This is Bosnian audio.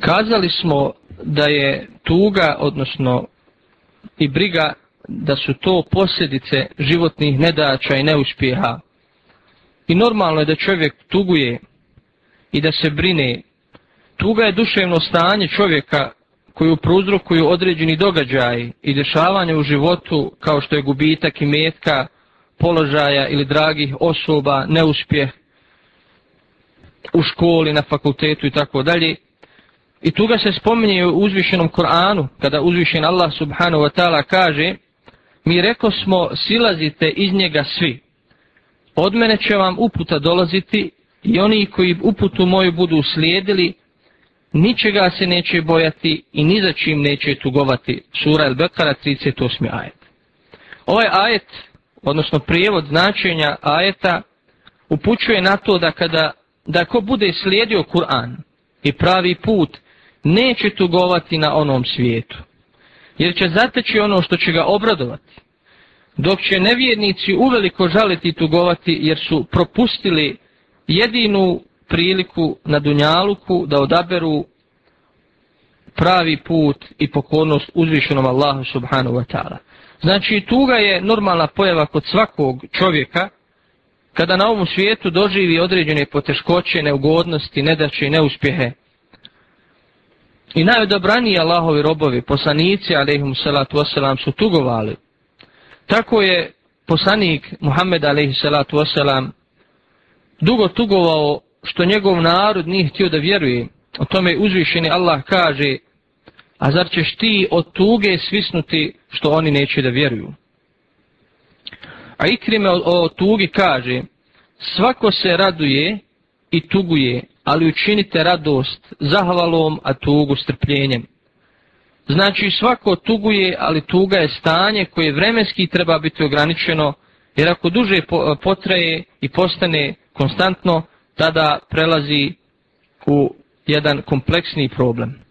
Kazali smo da je tuga, odnosno i briga, da su to posljedice životnih nedača i neuspjeha. I normalno je da čovjek tuguje i da se brine. Tuga je duševno stanje čovjeka koju prouzrokuju određeni događaj i dešavanje u životu kao što je gubitak i metka, položaja ili dragih osoba, neuspjeh u školi, na fakultetu i tako dalje. I tuga se spominje u uzvišenom Koranu, kada uzvišen Allah subhanahu wa ta'ala kaže Mi reko smo, silazite iz njega svi. Od mene će vam uputa dolaziti i oni koji uputu moju budu slijedili, ničega se neće bojati i ni za čim neće tugovati. Sura El Bekara 38. ajet. Ovaj ajet, odnosno prijevod značenja ajeta, upućuje na to da kada da ko bude slijedio Kur'an i pravi put, neće tugovati na onom svijetu. Jer će zateći ono što će ga obradovati. Dok će nevjernici uveliko žaliti i tugovati jer su propustili jedinu priliku na Dunjaluku da odaberu pravi put i pokornost uzvišenom Allahu subhanahu wa ta'ala. Znači tuga je normalna pojava kod svakog čovjeka kada na ovom svijetu doživi određene poteškoće, neugodnosti, nedaće i neuspjehe. I najodobraniji Allahovi robovi, poslanici, alaihim salatu wasalam, su tugovali. Tako je poslanik Muhammed, alaihim salatu wasalam, dugo tugovao što njegov narod nije htio da vjeruje. O tome uzvišeni Allah kaže, a zar ćeš ti od tuge svisnuti što oni neće da vjeruju? A Ikrime o, o tugi kaže, svako se raduje i tuguje, ali učinite radost zahvalom, a tugu strpljenjem. Znači svako tuguje, ali tuga je stanje koje vremenski treba biti ograničeno, jer ako duže potraje i postane konstantno, tada prelazi u jedan kompleksni problem.